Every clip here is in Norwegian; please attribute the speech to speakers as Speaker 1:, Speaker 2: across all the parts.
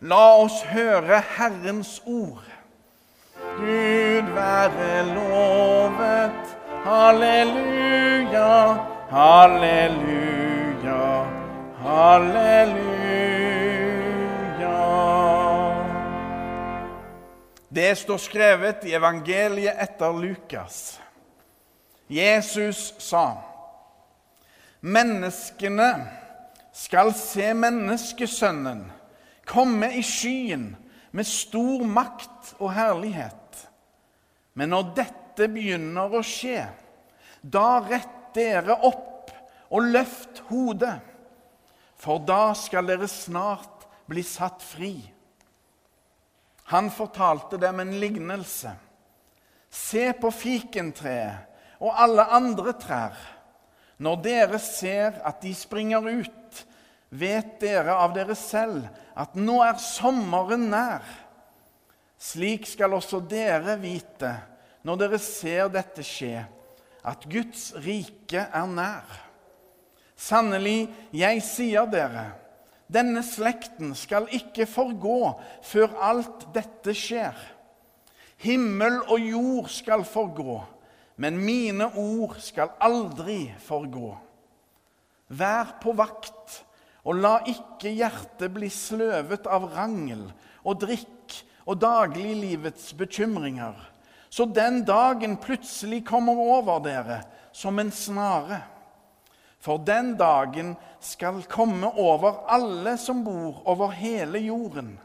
Speaker 1: La oss høre Herrens ord. Gud være lovet. Halleluja, halleluja, halleluja. Det står skrevet i evangeliet etter Lukas. Jesus sa, menneskene skal se menneskesønnen komme i skyen med stor makt og herlighet. Men når dette begynner å skje, da rett dere opp og løft hodet, for da skal dere snart bli satt fri. Han fortalte dem en lignelse. Se på fikentreet og alle andre trær. Når dere ser at de springer ut, vet dere av dere selv at nå er sommeren nær. Slik skal også dere vite når dere ser dette skje, at Guds rike er nær. Sannelig, jeg sier dere, denne slekten skal ikke forgå før alt dette skjer. Himmel og jord skal forgå, men mine ord skal aldri forgå. Vær på vakt, og la ikke hjertet bli sløvet av rangel og drikk og dagliglivets bekymringer, så den dagen plutselig kommer over dere som en snare. For den dagen skal komme over alle som bor over hele jorden.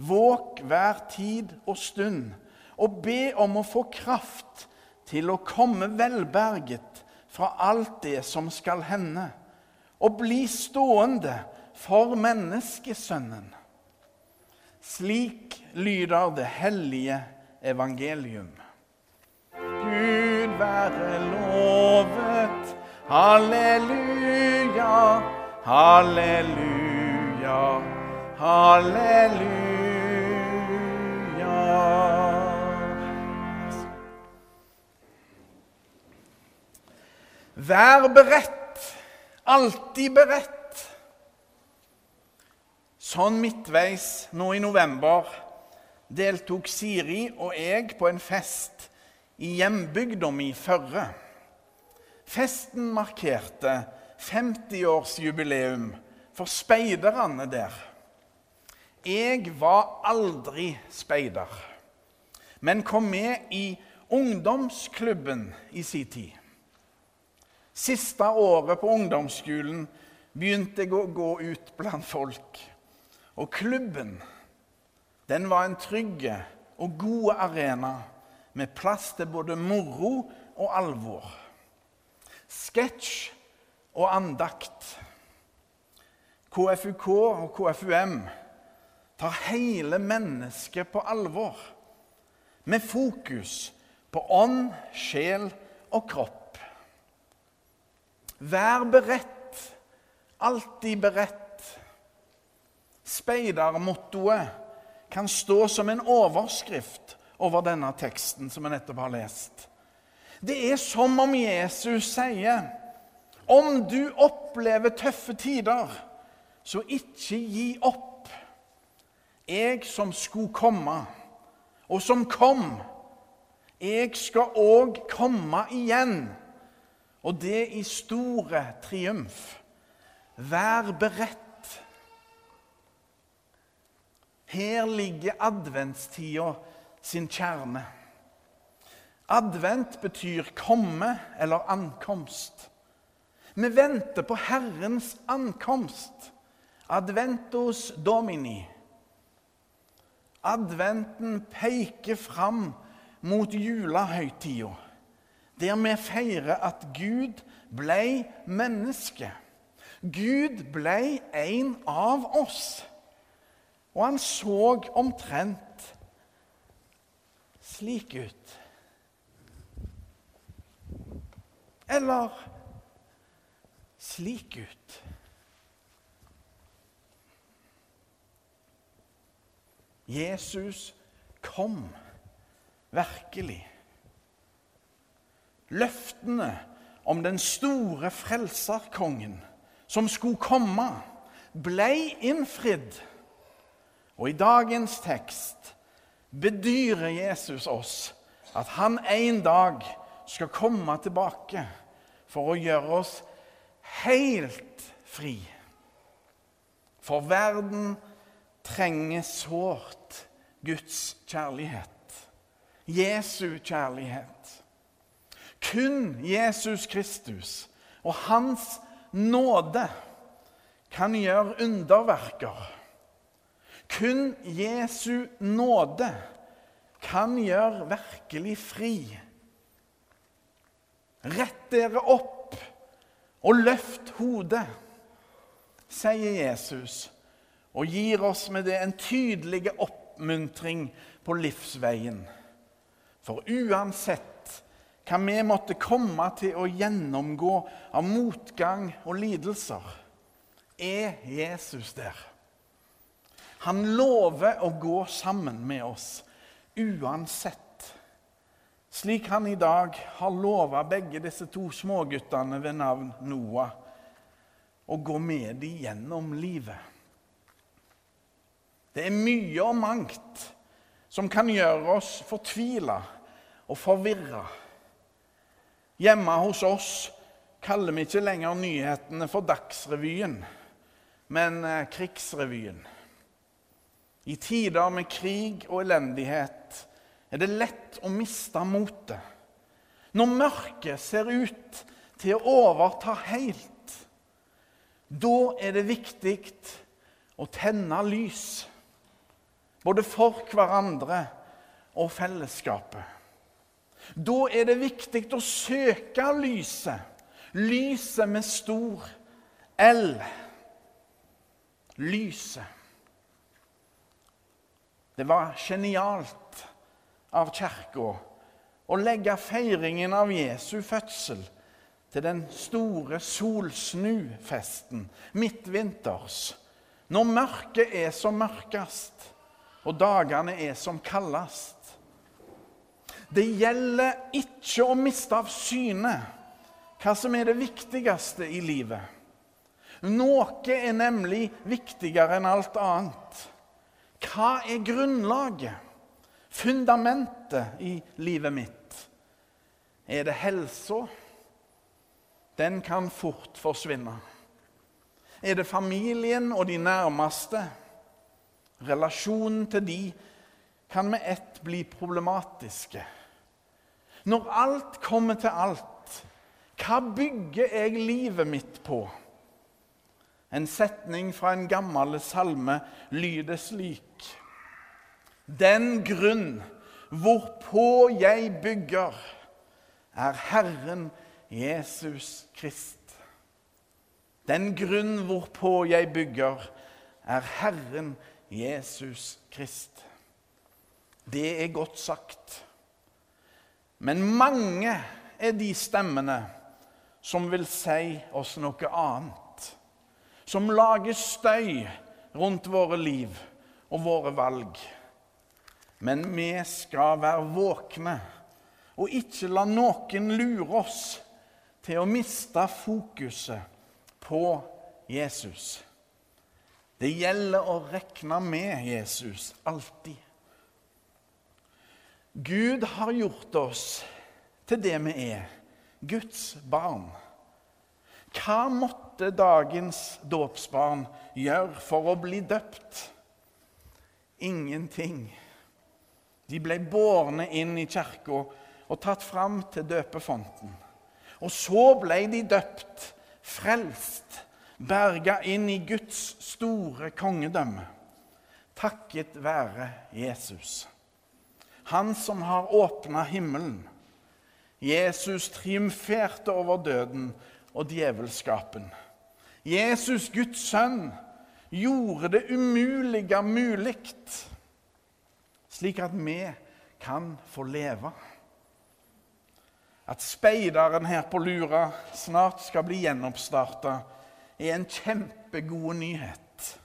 Speaker 1: Våk hver tid og stund, og be om å få kraft til å komme velberget fra alt det som skal hende, og bli stående for menneskesønnen. Slik lyder det hellige evangelium. Gud være lovet. Halleluja, halleluja, halleluja. Vær beredt, alltid beredt. Sånn midtveis nå i november deltok Siri og jeg på en fest i hjembygda mi Førre. Festen markerte 50-årsjubileum for speiderne der. Jeg var aldri speider, men kom med i ungdomsklubben i sin tid. Siste året på ungdomsskolen begynte jeg å gå ut blant folk. Og klubben den var en trygg og god arena med plass til både moro og alvor. Sketsj og andakt. KFUK og KFUM tar hele mennesket på alvor, med fokus på ånd, sjel og kropp. Vær beredt, alltid beredt. Speidermottoet kan stå som en overskrift over denne teksten som vi nettopp har lest. Det er som om Jesus sier om du opplever tøffe tider, så ikke gi opp. Jeg som skulle komme, og som kom, jeg skal òg komme igjen. Og det i store triumf. Vær beredt. Her ligger adventstida sin kjerne. Advent betyr komme eller ankomst. Vi venter på Herrens ankomst. Adventos domini. Adventen peker fram mot julehøytida, der vi feirer at Gud ble menneske. Gud ble en av oss. Og han så omtrent slik ut. Eller slik ut. Jesus kom virkelig. Løftene om den store frelserkongen som skulle komme, ble innfridd. Og i dagens tekst bedyrer Jesus oss at han en dag skal komme tilbake for å gjøre oss helt fri. For verden trenger sårt Guds kjærlighet. Jesu kjærlighet. Kun Jesus Kristus og Hans nåde kan gjøre underverker. Kun Jesu nåde kan gjøre virkelig fri. Rett dere opp og løft hodet, sier Jesus, og gir oss med det en tydelig oppmuntring på livsveien. For uansett hva vi måtte komme til å gjennomgå av motgang og lidelser, er Jesus der. Han lover å gå sammen med oss uansett. Slik han i dag har lova begge disse to småguttene ved navn Noah å gå med dem gjennom livet. Det er mye og mangt som kan gjøre oss fortvila og forvirra. Hjemme hos oss kaller vi ikke lenger nyhetene for Dagsrevyen, men eh, Krigsrevyen. I tider med krig og elendighet er det lett å miste motet. Når mørket ser ut til å overta helt, da er det viktig å tenne lys. Både for hverandre og fellesskapet. Da er det viktig å søke lyset. Lyset med stor L. Lyset. Det var genialt av Kirka å legge feiringen av Jesu fødsel til den store solsnufesten midtvinters, når mørket er som mørkest og dagene er som kaldest. Det gjelder ikke å miste av syne hva som er det viktigste i livet. Noe er nemlig viktigere enn alt annet. Hva er grunnlaget? fundamentet i livet mitt? Er det helsa? Den kan fort forsvinne. Er det familien og de nærmeste? Relasjonen til de kan med ett bli problematiske. Når alt kommer til alt, hva bygger jeg livet mitt på? En setning fra en gammel salme lyder slik den grunn hvorpå jeg bygger, er Herren Jesus Krist. Den grunn hvorpå jeg bygger, er Herren Jesus Krist. Det er godt sagt. Men mange er de stemmene som vil si oss noe annet. Som lager støy rundt våre liv og våre valg. Men vi skal være våkne og ikke la noen lure oss til å miste fokuset på Jesus. Det gjelder å regne med Jesus alltid. Gud har gjort oss til det vi er, Guds barn. Hva måtte dagens dåpsbarn gjøre for å bli døpt? Ingenting. De ble bårne inn i kirka og tatt fram til døpefonten. Og så ble de døpt, frelst, berga inn i Guds store kongedømme. Takket være Jesus. Han som har åpna himmelen. Jesus triumferte over døden og djevelskapen. Jesus, Guds sønn, gjorde det umulige mulig slik at vi kan få leve. At speideren her på Lura snart skal bli gjenoppstarta, er en kjempegod nyhet.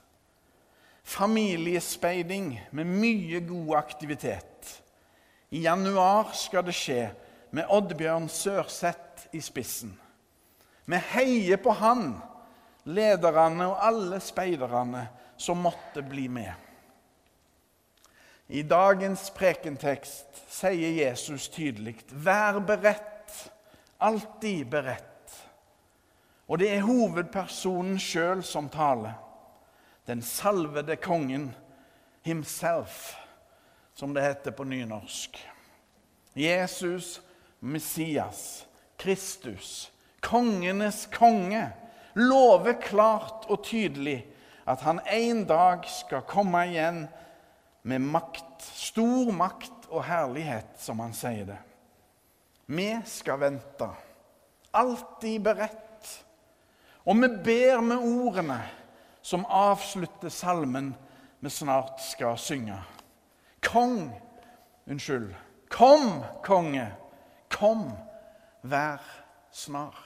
Speaker 1: Familiespeiding med mye god aktivitet. I januar skal det skje med Oddbjørn Sørseth i spissen. Vi heier på han, lederne og alle speiderne som måtte bli med. I dagens prekentekst sier Jesus tydelig 'vær beredt', alltid beredt. Og det er hovedpersonen sjøl som taler. Den salvede kongen himself, som det heter på nynorsk. Jesus, Messias, Kristus, kongenes konge, lover klart og tydelig at han en dag skal komme igjen med makt, stor makt og herlighet, som han sier det. Vi skal vente, alltid beredt. Og vi ber med ordene som avslutter salmen vi snart skal synge. Kong, unnskyld, kom, konge, kom, vær snar.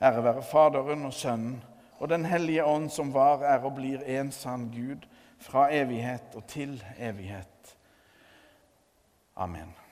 Speaker 1: Ære være Faderen og Sønnen og Den hellige ånd, som var, er og blir en sann Gud fra evighet og til evighet. Amen.